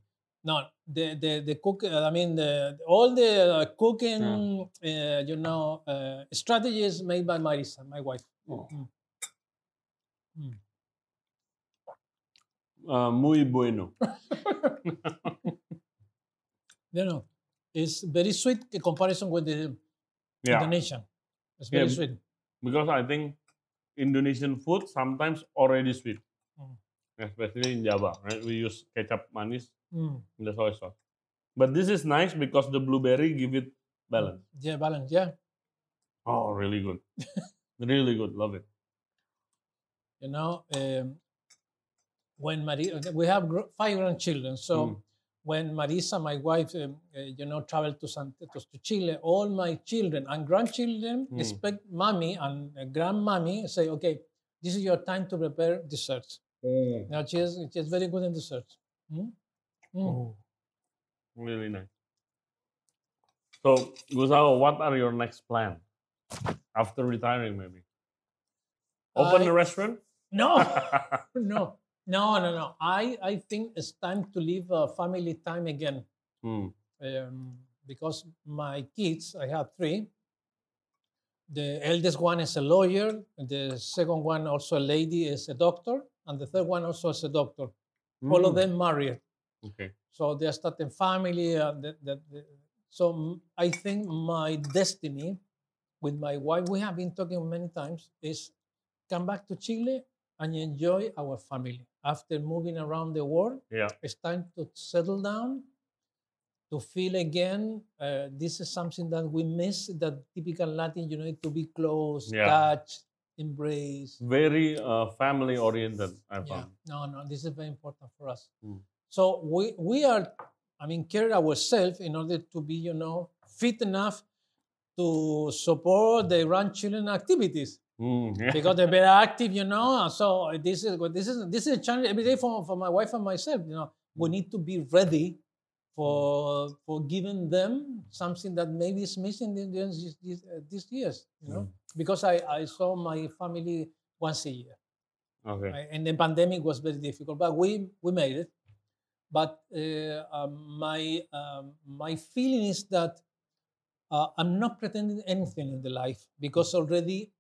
No, the the the cook. uh, I mean, the all the uh, cooking, uh, you know, uh, strategies made by Marisa, my wife. Oh. Mm. Uh, muy bueno. You know, it's very sweet in comparison with the yeah. Indonesian. It's very Yeah. sweet. because I think Indonesian food sometimes already sweet, Mm. especially in Java, right? We use kecap manis Mm. in the soy sauce. But this is nice because the blueberry give it balance. Yeah, balance. Yeah, Oh, really good, really good. Love it. you know, um, when Maria, we have five grandchildren, so. Mm. when Marisa, my wife, um, uh, you know, traveled to, San, to, Chile, all my children and grandchildren Mm. expect mommy and uh, grandmommy say, okay, this is your time to prepare desserts. Now she is, she is very good in desserts. Mm? Mm. Oh, really nice. So, Gustavo, what are your next plan after retiring? Maybe open I- a restaurant. No, no, no, no, no. I, I think it's time to live uh, family time again. Hmm. um, because my kids, I have three. The eldest one is a lawyer, the second one also a lady is a doctor, and the third one also is a doctor. All of Hmm. them married, Okay. so they are starting family. Uh, that, that, that- so I think my destiny with my wife, we have been talking many times, is come back to Chile and enjoy our family. After moving around the world, Yeah. it's time to settle down to feel again uh, this is something that we miss that typical latin you know to be close Yeah. touch embrace Very uh, family oriented. I yeah found. no no this is very important for us Mm. so we we are i mean care ourselves in order to be you know fit enough to support the grandchildren activities Hmm, yeah. because they're very active, you know. So this is what this is this is a challenge every day for, for my wife and myself. You know, we need to be ready for for giving them something that maybe is missing in these these, uh, these years. You know, because I, I saw my family once a year, Okay. right? and the pandemic was very difficult, but we we made it. But uh, um, my um, my feeling is that uh, I'm not pretending anything in the life because already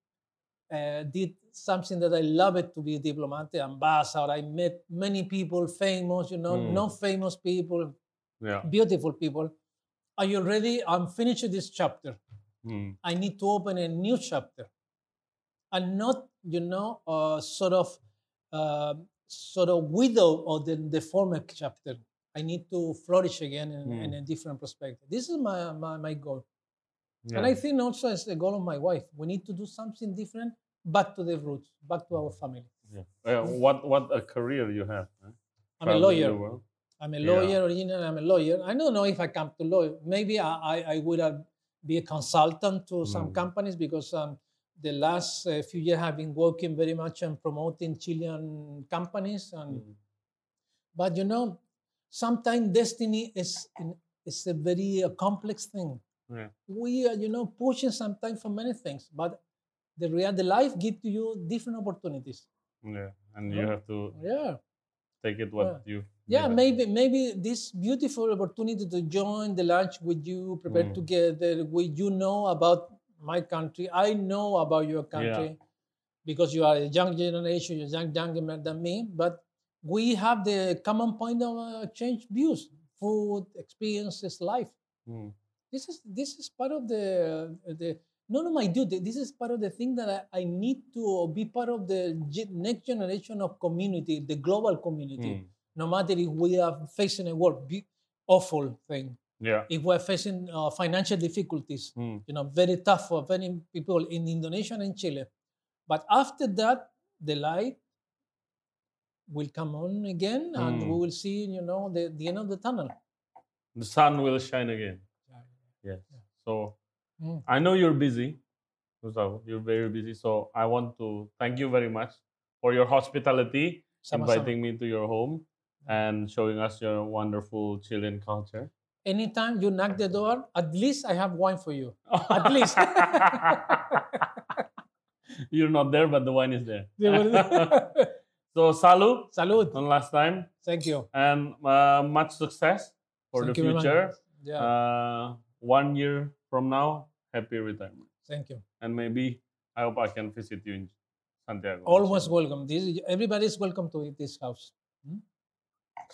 uh, did something that I love it to be a diplomat, ambassador. I met many people, famous, you know, Mm. not famous people, Yeah. beautiful people. Are you ready? I'm finished this chapter. Hmm. I need to open a new chapter, and not you know uh, sort of uh, sort of widow of the, the former chapter. I need to flourish again in, in a different perspective. This is my my, my goal, and I think also as the goal of my wife. We need to do something different, back to the roots, back to our family. Yeah. Uh, what what a career you have. huh? I'm a lawyer. I'm a Yeah. lawyer originally. I'm a lawyer. I don't know if I come to lawyer. Maybe I, I, I would have be a consultant to some Mm. companies because um, the last uh, few years I've been working very much on promoting Chilean companies. And Mm. but you know, sometimes destiny is in, is a very uh, complex thing. Yeah. We are you know pushing sometimes for many things, but the real the life gives to you different opportunities. Yeah. And you Yeah. have to Yeah. take it what you. Yeah, maybe maybe this beautiful opportunity to join the lunch with you, prepare Mm. together, with you know about my country. I know about your country because you are a young generation, you're young, younger than me. But we have the common point of uh, change views, food, experiences, life. Hmm. This is this is part of the the none of my duty. This is part of the thing that I, I need to be part of the next generation of community, the global community Hmm. no matter if we are facing a world awful thing, Yeah. if we're facing uh, financial difficulties, Hmm. you know, very tough for many people in Indonesia and Chile. But after that, the light will come on again, and Mm. we will see, you know, the, the end of the tunnel. The sun will shine again. Yes. So Mm. I know you're busy, Gustavo. You're very busy. So I want to thank you very much for your hospitality, Sama-sama. inviting me to your home and showing us your wonderful Chilean culture. Anytime you knock the door, at least I have wine for you. At least. you're not there, but the wine is there. So salud Salud. one last time Thank you. and uh, much success for Thank the you very much. future. Yeah. Uh, one year from now, happy retirement. Thank you. And maybe I hope I can visit you in Santiago. Almost welcome. This is, everybody is welcome to this house.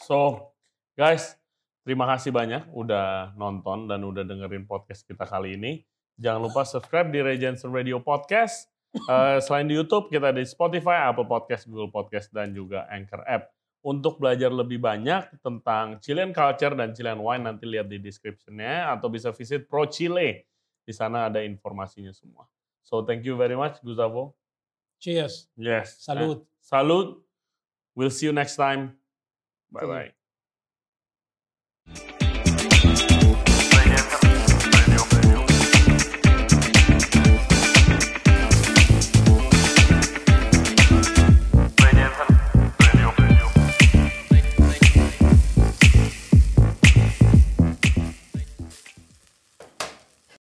So, guys, terima kasih banyak udah nonton dan udah dengerin podcast kita kali ini. Jangan lupa subscribe di Ray Jensen Radio Podcast. Eh, selain di YouTube, kita di Spotify, Apple Podcast, Google Podcast, dan juga Anchor App. Untuk belajar lebih banyak tentang Chilean culture dan Chilean wine, nanti lihat di description-nya atau bisa visit Pro Chile. Di sana ada informasinya semua. So, thank you very much, Gustavo. Cheers. Yes. Salud. Salud. We'll see you next time. See you. Bye-bye.